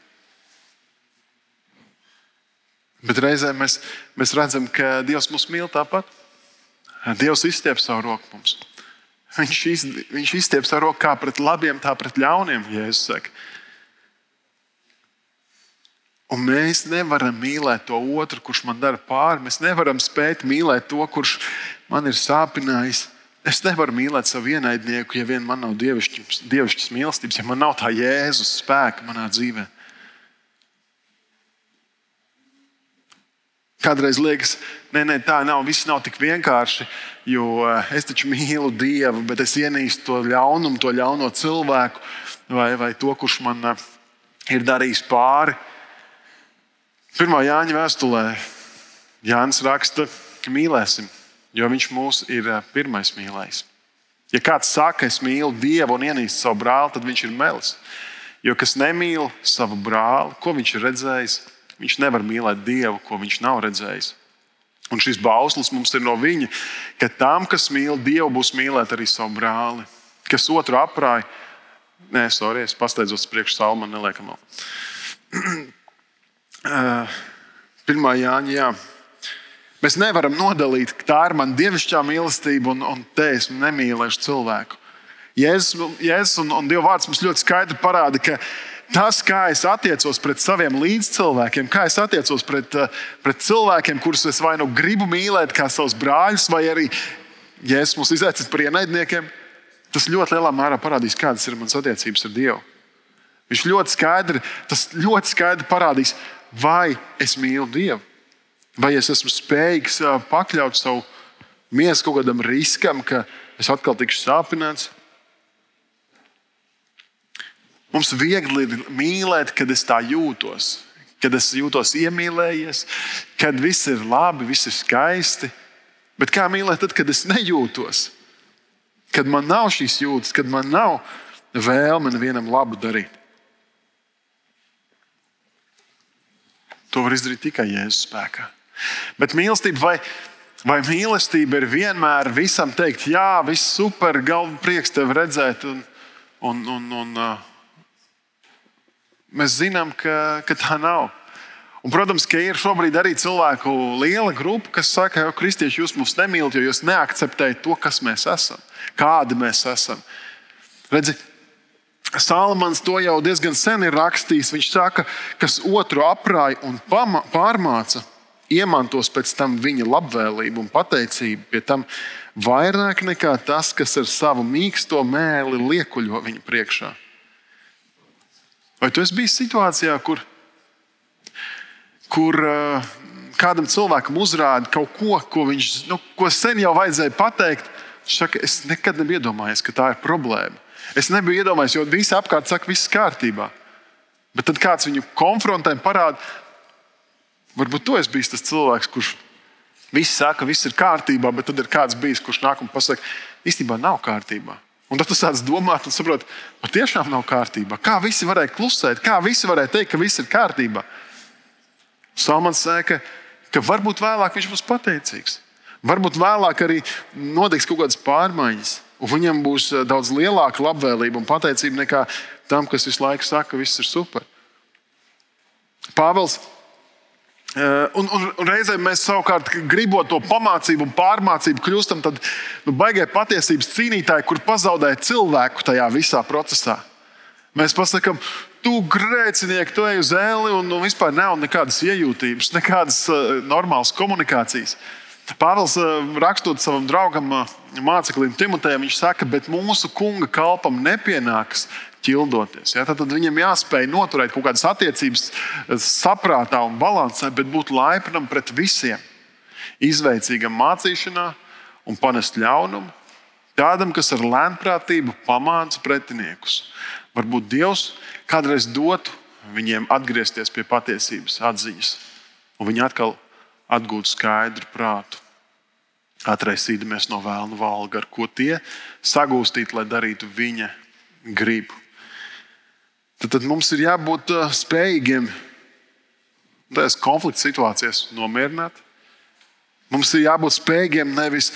Bet reizē mēs, mēs redzam, ka Dievs mūs mīl tāpat. Dievs izstiep savu roku mums. Viņš, iz, viņš izstiep savu roku kā pret labiem, tā pret ļauniem, Jēzus saka. Un mēs nevaram mīlēt to otru, kurš man dara pāri. Mēs nevaram spēt mīlēt to, kurš man ir sāpinājis. Es nevaru mīlēt savu ienaidnieku, ja vien man nav dievišķas mīlestības, ja man nav tā Jēzus spēka manā dzīvē. Kādreiz liekas, nē, nē, tā nav. Viss nav tik vienkārši. Jo eh, es taču mīlu Dievu, bet es ienīstu to ļaunumu, to ļauno cilvēku vai, vai to, kurš man eh, ir darījis pāri. Pirmā Jāņa vēstulē Jānis raksta, ka mīlēsim, jo viņš mūs ir eh, pirmais mīlējis. Ja kāds saka, es mīlu Dievu un ienīstu savu brāli, tad viņš ir melis. Jo kas nemīl savu brāli, ko viņš ir redzējis, Viņš nevar mīlēt Dievu, ko viņš nav redzējis. Un šis bauslis mums ir no viņa, ka tam, kas mīl Dievu, būs mīlēt arī savu brāli. Kas otru aprāja, nē, sorry, es pasteidzos priekš salma, neliekam vēl. Pirmā Jāņa, jā. Mēs nevaram nodalīt, ka tā ir mana dievišķā mīlestība, un, un te es nemīlēšu cilvēku. Jēzus, Jēzus un, un Dieva vārds mums ļoti skaidri parāda, ka tas, kā es attiecos pret saviem līdzcilvēkiem, kā es attiecos pret, eh, pret cilvēkiem, kurus es vai nu gribu mīlēt, kā savus brāļus, vai arī, ja es mūs izaicinu par ienaidniekiem, tas ļoti lielā mērā parādīs, kādas ir manas attiecības ar Dievu. Viņš ļoti skaidri, tas ļoti skaidri parādīs, vai es mīlu Dievu, vai es esmu spējīgs eh, pakļaut savu miesu kaut kādam riskam, ka es atkal tikšu sāpināts. Mums viegli ir mīlēt, kad es tā jūtos, kad es jūtos iemīlējies, kad viss ir labi, viss ir skaisti. Bet kā mīlēt, tad, kad es nejūtos? Kad man nav šīs jūtas, kad man nav vēlme nevienam labu darīt. To var izdarīt tikai Jēzus spēkā. Bet mīlestība vai, vai mīlestība ir vienmēr visam teikt, jā, viss super, galvenais prieks tevi redzēt. Un, un, un, un, Mēs zinām, ka, ka tā nav. Un, protams, ka ir šobrīd arī cilvēku liela grupa, kas saka, ka kristieši jūs mūs nemīlat, jo jūs neakceptējat to, kas mēs esam, kādi mēs esam. Redzi, Salamans to jau diezgan sen ir rakstījis. Viņš saka, kas otru aprāja un pārmāca, iemantos pēc tam viņa labvēlību un pateicību. Pie tam vairāk nekā tas, kas ar savu mīksto mēli liekuļo viņa priekšā. Vai tu esi bijis situācijā, kur, kur uh, kādam cilvēkam uzrāda kaut ko, ko viņš nu, ko sen jau vajadzēja pateikt? Viņš saka, es nekad nebiju iedomājies, ka tā ir problēma. Es nebiju iedomājies, jo visi apkārt saka, viss kārtībā. Bet tad kāds viņu konfrontē un parāda, varbūt tu esi bijis tas cilvēks, kurš viss saka, viss ir kārtībā, bet tad ir kāds bijis, kurš nāk un pasaka, īstenībā nav kārtībā. Un tad tu sāc domāt, un saproti, patiešām nav kārtībā. Kā visi varēja klusēt, kā visi varēja teikt, ka viss ir kārtībā. Salmans saka, ka varbūt vēlāk viņš būs pateicīgs. Varbūt vēlāk arī notiks kaut kādas pārmaiņas, un viņam būs eh, daudz lielāka labvēlība un pateicība nekā tam, kas visu laiku saka, ka viss ir super. Pāvils un, un, un reizēm mēs savukārt gribot to pamācību un pārmācību, kļūstam par nu, baigai patiesības cīnītāji, kur pazaudē cilvēku tajā visā procesā. Mēs pasakām, tu grēcinieki, tu ej uz ēli, un nu, vispār nav nekādas iejūtības, nekādas uh, normālas komunikācijas. Pāvils uh, rakstot savam draugam, uh, māceklim Timotejam, viņš saka, bet mūsu kunga kalpam nepienākas ķildoties. Ja? Tad, tad viņam jāspēj noturēt kaut kādas attiecības eh, saprātā un balansē, bet būt laipnam pret visiem. Izveicīgam mācīšanā un panest ļaunumu. Tādam, kas ar lēnprātību pamāca pretiniekus. Varbūt Dievs kādreiz dotu viņiem atgriezties pie patiesības atziņas, un viņi atkal atgūtu skaidru prātu. Atraisīdamies no vēlnu valga, ar ko tie sagūstītu, lai darītu viņa gribu. Tad, tad mums ir jābūt uh, spējīgiem tajās konflikta situācijās nomierināt. Mums ir jābūt spējīgiem nevis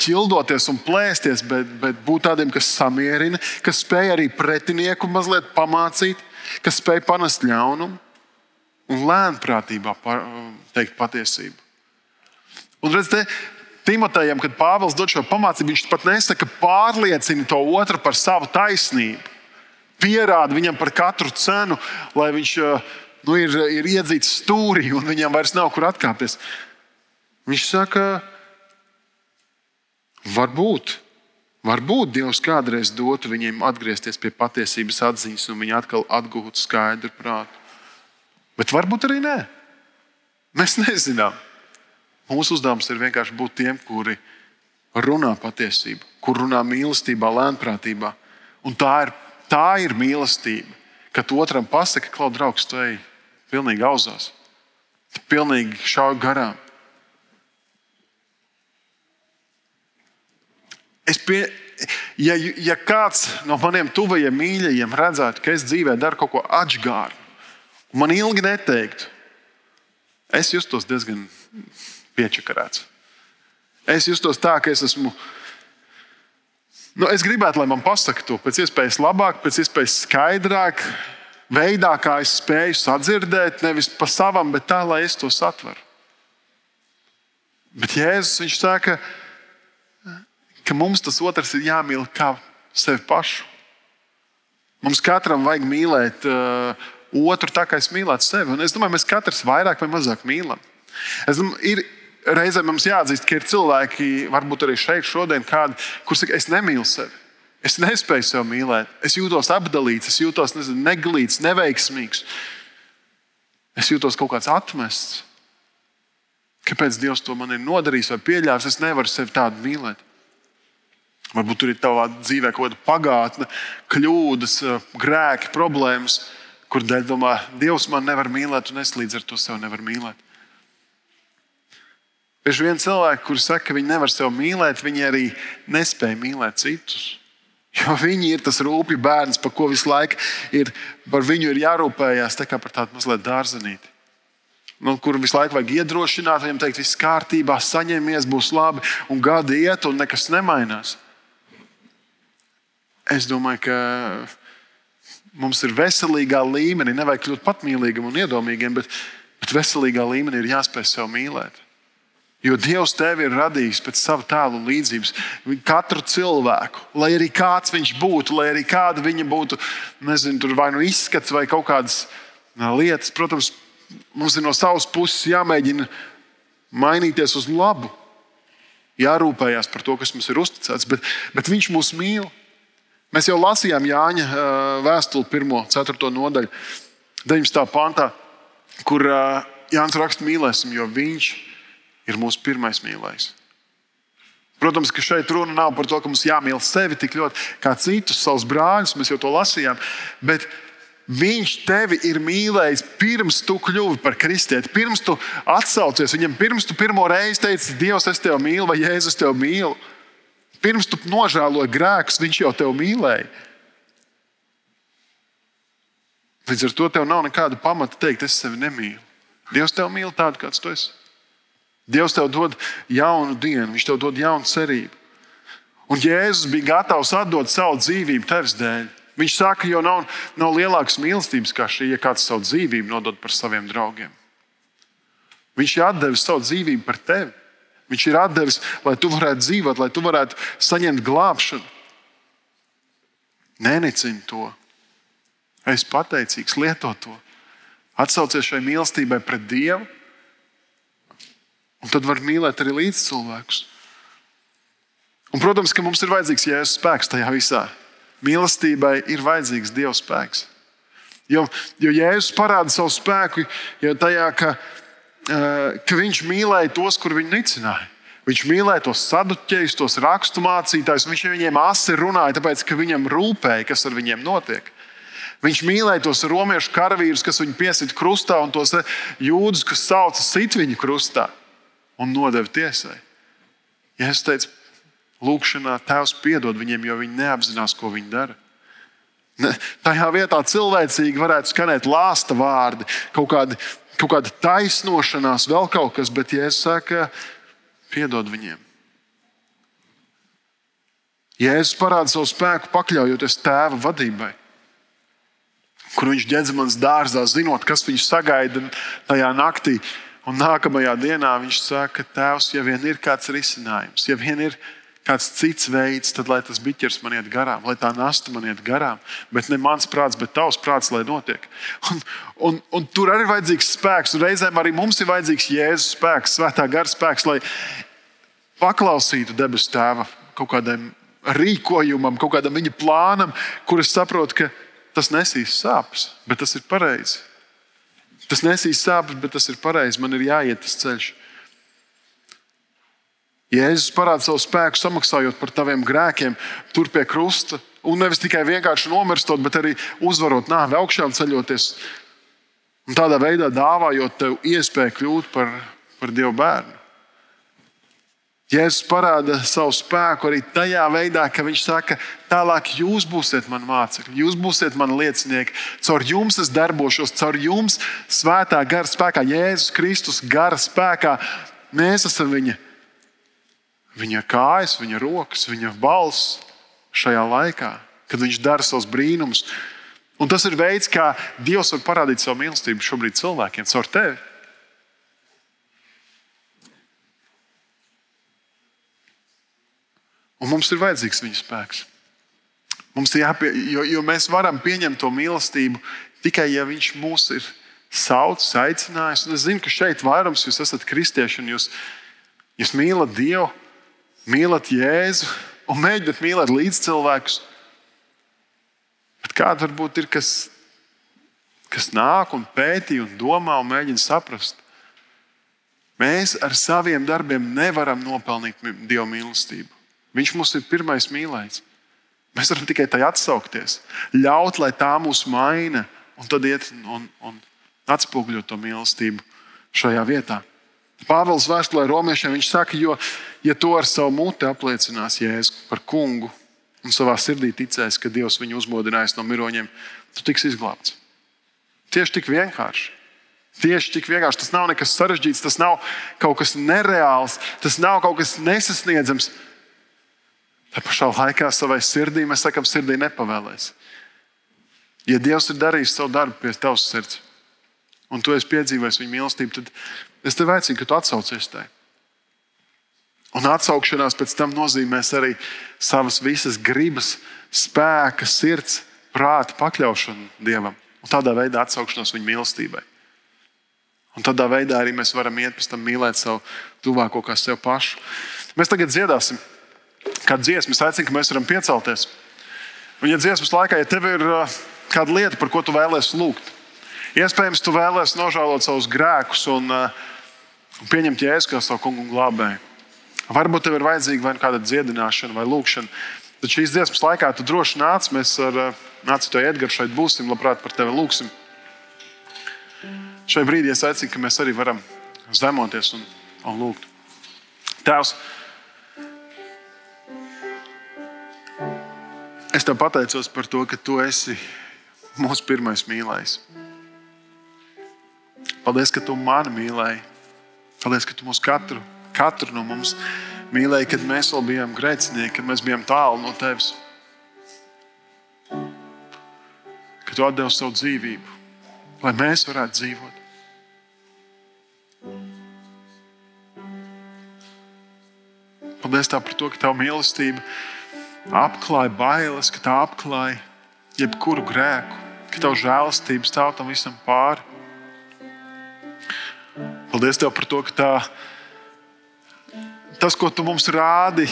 ķildoties un plēsties, bet, bet būt tādiem, kas samierina, kas spēj arī pretinieku mazliet pamācīt, kas spēj panest ļaunumu un lēnprātībā teikt patiesību. Un redziet, Timotejam, kad Pāvils dod šo pamācību, viņš pat nesaka, pārliecini to otru par savu taisnību pierāda viņam par katru cenu, lai viņš eh, nu, ir, ir iedzīts stūrī un viņam vairs nav kur atkāpties. Viņš saka, varbūt. Varbūt Dievs kādreiz dotu viņiem atgriezties pie patiesības atziņas, un viņi atkal atgūtu skaidru prātu. Bet varbūt arī nē. Mēs nezinām. Mūsu uzdevums ir vienkārši būt tiem, kuri runā patiesību, kur runā mīlestībā, lēnprātībā. Un tā ir, tā ir mīlestība, kad otram pasakā, ka, draugs, tu ej pilnīgi auzās, tu pilnīgi šauj garām. Es pie, ja, ja kāds no maniem tuvajiem mīļajiem redzētu, ka es dzīvē daru kaut ko atžgāru, man ilgi neteiktu, es justos diezgan piečakarēts. Es justos tā, ka es esmu. Nu, es gribētu, lai man pasakā to pēc iespējas labāk, pēc iespējas skaidrāk, veidā, kā es spēju sadzirdēt, nevis pa savam, bet tā, lai es to satveru. Bet Jēzus viņš saka, ka mums tas otrs ir jāmīl kā sevi pašu. Mums katram vajag mīlēt uh, otru tā, kā es mīlētu sevi. Un es domāju, mēs katrs vairāk vai mazāk mīlam. Es domāju, ir, reizēm mums jāatzīst, ka ir cilvēki, varbūt arī šeit, šodien, kādi, kuriem saka, es nemīlu sevi. Es nespēju sevi mīlēt. Es jūtos apdalīts, es jūtos nezinu, neglīts, neveiksmīgs. Es jūtos kaut kāds atmests. Kāpēc Dievs to man ir nodarījis vai pieļāvis? Es nevaru sevi tādu mīlēt. Varbūt tur ir tavā dzīvē kaut kāda pagātne, kļūdas, grēki, problēmas, kur dēļ domā, Dievs man nevar mīlēt, un es līdz ar to sev nevaru mīlēt. Bieži vien cilvēki, kuriem saka, ka viņi nevar sevi mīlēt, viņi arī nespēja mīlēt citus. Jo viņi ir tas rūpīgi bērns, par ko visu laiku ir, par viņu ir jārūpējas, tā kā par tādu mazliet dārzenīti. Nu, kur visu laiku vajag iedrošināt, viņam teikt, viss kārtībā, saņemies, būs labi, un gadi iet, un nekas nemainās. Es domāju, ka mums ir veselīgā līmenī, nevajag kļūt patmīlīgam un iedomīgam, bet, bet veselīgā līmenī ir jāspēj sev mīlēt. Jo Dievs tevi ir radījis pēc sava tēla līdzības. Katru cilvēku, lai arī kāds viņš būtu, lai arī kāda viņa būtu, nezinu, tur vai nu izskats vai kaut kādas lietas, protams, mums ir no savas puses jāmēģina mainīties uz labu. Jārūpējas par to, kas mums ir uzticēts, bet, bet viņš mūs mīl. Mēs jau lasījām Jāņa vēstuli, 1, 4 nodaļu, 19. pantā, kur Jānis raksta, mīlēsim, jo viņš ir ir mūsu pirmais mīlējs. Protams, ka šeit runa nav par to, ka mums jāmīl sevi tik ļoti kā citus, savus brāļus, mēs jau to lasījām. Bet viņš tevi ir mīlējis pirms tu kļuvi par kristieti, pirms tu atsaucies viņam, pirms tu pirmo reizi teici, Dievs, es tevi mīlu, vai Jēzus tevi mīlu. Pirms tu nožēloji grēkus, viņš jau tevi mīlēja. Līdz ar to tev nav nekāda pamata teikt, es sevi nemīlu. Dievs tevi mīl tādu, kāds tu esi. Dievs tev dod jaunu dienu, Viņš tev dod jaunu cerību. Un Jēzus bija gatavs atdot savu dzīvību tevis dēļ. Viņš saka, jo nav, nav lielākas mīlestības kā šī, ja kāds savu dzīvību nodod par saviem draugiem. Viņš ir devis savu dzīvību par tevi. Viņš ir devis, lai tu varētu dzīvot, lai tu varētu saņemt glābšanu. Nenicini to. Es pateicīgs, lieto to. Atsaucies šai mīlestībai pret Dievu Un tad var mīlēt arī līdzcilvēkus. Un, protams, ka mums ir vajadzīgs Jēzus spēks tajā visā. Mīlestībai ir vajadzīgs Dieva spēks. Jo, jo Jēzus parāda savu spēku tajā, ka, uh, ka viņš mīlēja tos, kur viņu nicināja. Viņš mīlēja tos saduķējus, tos rakstu mācītājus. Viņš viņiem asi runāja, tāpēc, ka viņam rūpēja, kas ar viņiem notiek. Viņš mīlēja tos romiešu karavīrus, kas viņu piesita krustā, un tos jūdus, kas sauca sit viņu krustā un nodeva tiesai. Ja es teicu, lūkšanā Tēvs piedod viņiem, jo viņi neapzinās, ko viņi dara. Ne, tajā vietā cilvēcīgi varētu skanēt lāsta vārdi, kaut kāda, kaut kāda taisnošanās, vēl kaut kas, bet Jēzus saka, piedod viņiem. Jēzus parāda savu spēku, pakļaujoties tēva vadībai, kur viņš ģēdzamans dārzā, zinot, kas viņu sagaida tajā naktī Un nākamajā dienā viņš saka, Tēvs, ja vien ir kāds risinājums, ja vien ir kāds cits veids, tad lai tas biķers man iet garām, lai tā nasta man iet garām. Bet ne mans prāts, bet tavs prāts, lai notiek. Un, un, un tur arī ir vajadzīgs spēks, un reizēm arī mums ir vajadzīgs Jēzus spēks, svētā gara spēks, lai paklausītu debesu tēva kaut kādam rīkojumam, kaut kādam viņa plānam, kur es saprotu, ka tas nesīs sāpes, bet tas ir pareizi. Tas nesīs sāpes, bet tas ir pareizi. Man ir jāiet tas ceļš. Jēzus parāda savu spēku, samaksājot par taviem grēkiem, tur pie krusta. Un nevis tikai vienkārši nomirstot, bet arī uzvarot nāvi augšām ceļoties. Un tādā veidā dāvājot tev iespēju kļūt par, par Dieva bērnu. Jēzus parāda savu spēku arī tajā veidā, ka viņš saka, tālāk jūs būsiet mani mācekļi, jūs būsiet mani liecinieki. Caur jums es darbošos, caur jums svētā gara spēkā, Jēzus Kristus gara spēkā. Mēs esam viņa, viņa kājas, viņa rokas, viņa balss šajā laikā, kad viņš dara savus brīnumus. Un tas ir veids, kā Dievs var parādīt savu mīlestību šobrīd cilvēkiem, caur tevi. Un mums ir vajadzīgs viņa spēks. Mums ir jāpie, jo, jo mēs varam pieņemt to mīlestību tikai, ja viņš mūs ir saucis, aicinājis. Un es zinu, ka šeit vairums jūs esat kristieši un jūs, jūs mīlat Dievu, mīlat Jēzu un mēģināt mīlēt līdzcilvēkus. Bet kāda varbūt ir kas, kas nāk un pētī un domā un mēģina saprast? Mēs ar saviem darbiem nevaram nopelnīt Dieva mīlestību. Viņš mums ir pirmais mīlējs. Mēs varam tikai tai atsaukties, ļaut, lai tā mūs maina, un tad iet un, un atspoguļot to mīlestību šajā vietā. Pāvils vēstulē romiešiem viņš saka, jo, ja to ar savu muti apliecinās Jēzu par kungu un savā sirdī ticēs, ka Dievs viņu uzmodinājis no miroņiem, tu tiks izglābts. Tieši tik vienkārši. Tieši tik vienkārši. Tas nav nekas sarežģīts, tas nav kaut kas nereāls, tas nav kaut kas nesasniedzams. Tā pašā laikā savai sirdī mēs sakām, sirdī nepavēlēs. Ja Dievs ir darījis savu darbu pie tavas sirds, un tu esi piedzīvojis viņa mīlestību, tad es tev aicinu, ka tu atsaucies tai. Un atsaukšanās pēc tam nozīmēs arī savas visas gribas, spēka, sirds, prāta pakļaušanu Dievam. Un tādā veidā atsaukšanos viņa mīlestībai. Un tādā veidā arī mēs varam iet pēc tam mīlēt savu tuvāko kā sev pašu. Mēs tagad dziedāsim kāda dziesma, es aicinu, ka mēs varam piecelties. Un, ja dziesmas laikā, ja tev ir uh, kāda lieta, par ko tu vēlēsies lūgt, iespējams, tu vēlēsies nožēlot savus grēkus un uh, pieņemt jēzu kā savu kungu un glābēju. Varbūt tev ir vajadzīga vai nu kāda dziedināšana vai lūkšana. Tad šīs dziesmas laikā tu droši nāc, mēs ar uh, Nāci to Edgars šeit būsim, labprāt par tevi lūgsim. Šai brīdī es aicinu, ka mēs arī varam zemoties un, un lūgt. Tēvs, Es tev pateicos par to, ka tu esi mūsu pirmais mīlējs. Paldies, ka tu mani mīlēji. Paldies, ka tu mūs katru, katru no mums mīlēji, kad mēs vēl bijām grēcinieki, kad mēs bijām tālu no tevis. Ka tu atdevi savu dzīvību, lai mēs varētu dzīvot. Paldies par to, ka tava mīlestība ir apklāja bailes, ka tā apklāja jebkuru grēku, ka tavs žēlastība stāv tam visam pāri. Paldies Tev par to, ka tā, tas, ko Tu mums rādi,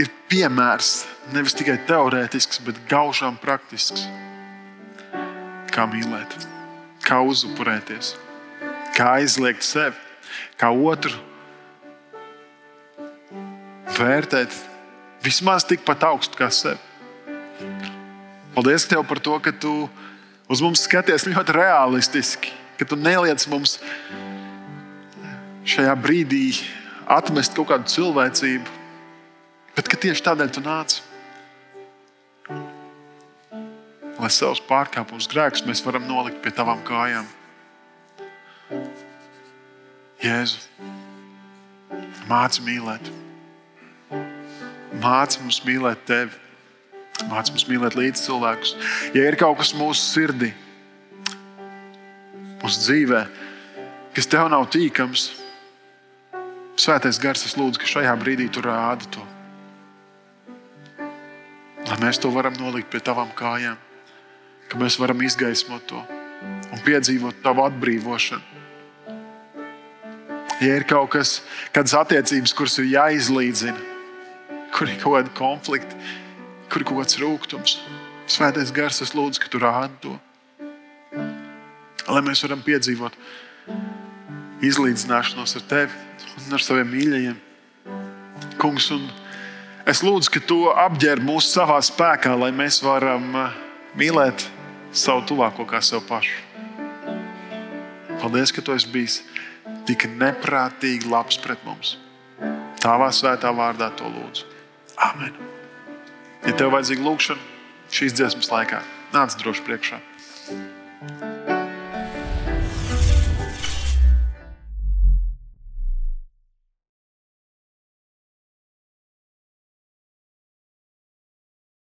ir piemērs nevis tikai teorētisks, bet gaužām praktisks. Kā mīlēt, kā uzupurēties, kā aizliegt sevi, kā otru vērtēt Vismaz tikpat augstu kā sevi. Paldies Tev par to, ka Tu uz mums skaties ļoti realistiski, ka Tu neliec mums šajā brīdī atmest kaut kādu cilvēcību, bet ka tieši tādēļ Tu nāc. Lai savus pārkāpumus, grēkus mēs varam nolikt pie tavām kājām. Jēzu, māci mīlēt! Māci mums mīlēt tevi, māci mums mīlēt līdz cilvēkus. Ja ir kaut kas mūsu sirdī, mūsu dzīvē, kas tev nav tīkams, Svētais Gars, es lūdzu, ka šajā brīdī tu rādi to. Lai mēs to varam nolikt pie tavām kājām, ka mēs varam izgaismot to un piedzīvot tavu atbrīvošanu. Ja ir kaut kas, kādas attiecības, kuras ir jāizlīdzina, kur ir kaut kāda konflikta, kur ir kaut kāds rūkums. Svētais gars, es lūdzu, ka tu rādi to. Lai mēs varam piedzīvot izlīdzināšanos ar tevi un ar saviem mīļajiem, kungs. Es lūdzu, ka tu apģērb mūsu savā spēkā, lai mēs varam uh, mīlēt savu tuvāko kā sev pašu. Paldies, ka tu esi bijis tik neprātīgi labs pret mums. Tavā svētā vārdā to lūdzu. Amen. Ja tev vajadzīga lūkšana šīs dziesmas laikā, nāc droši priekšā.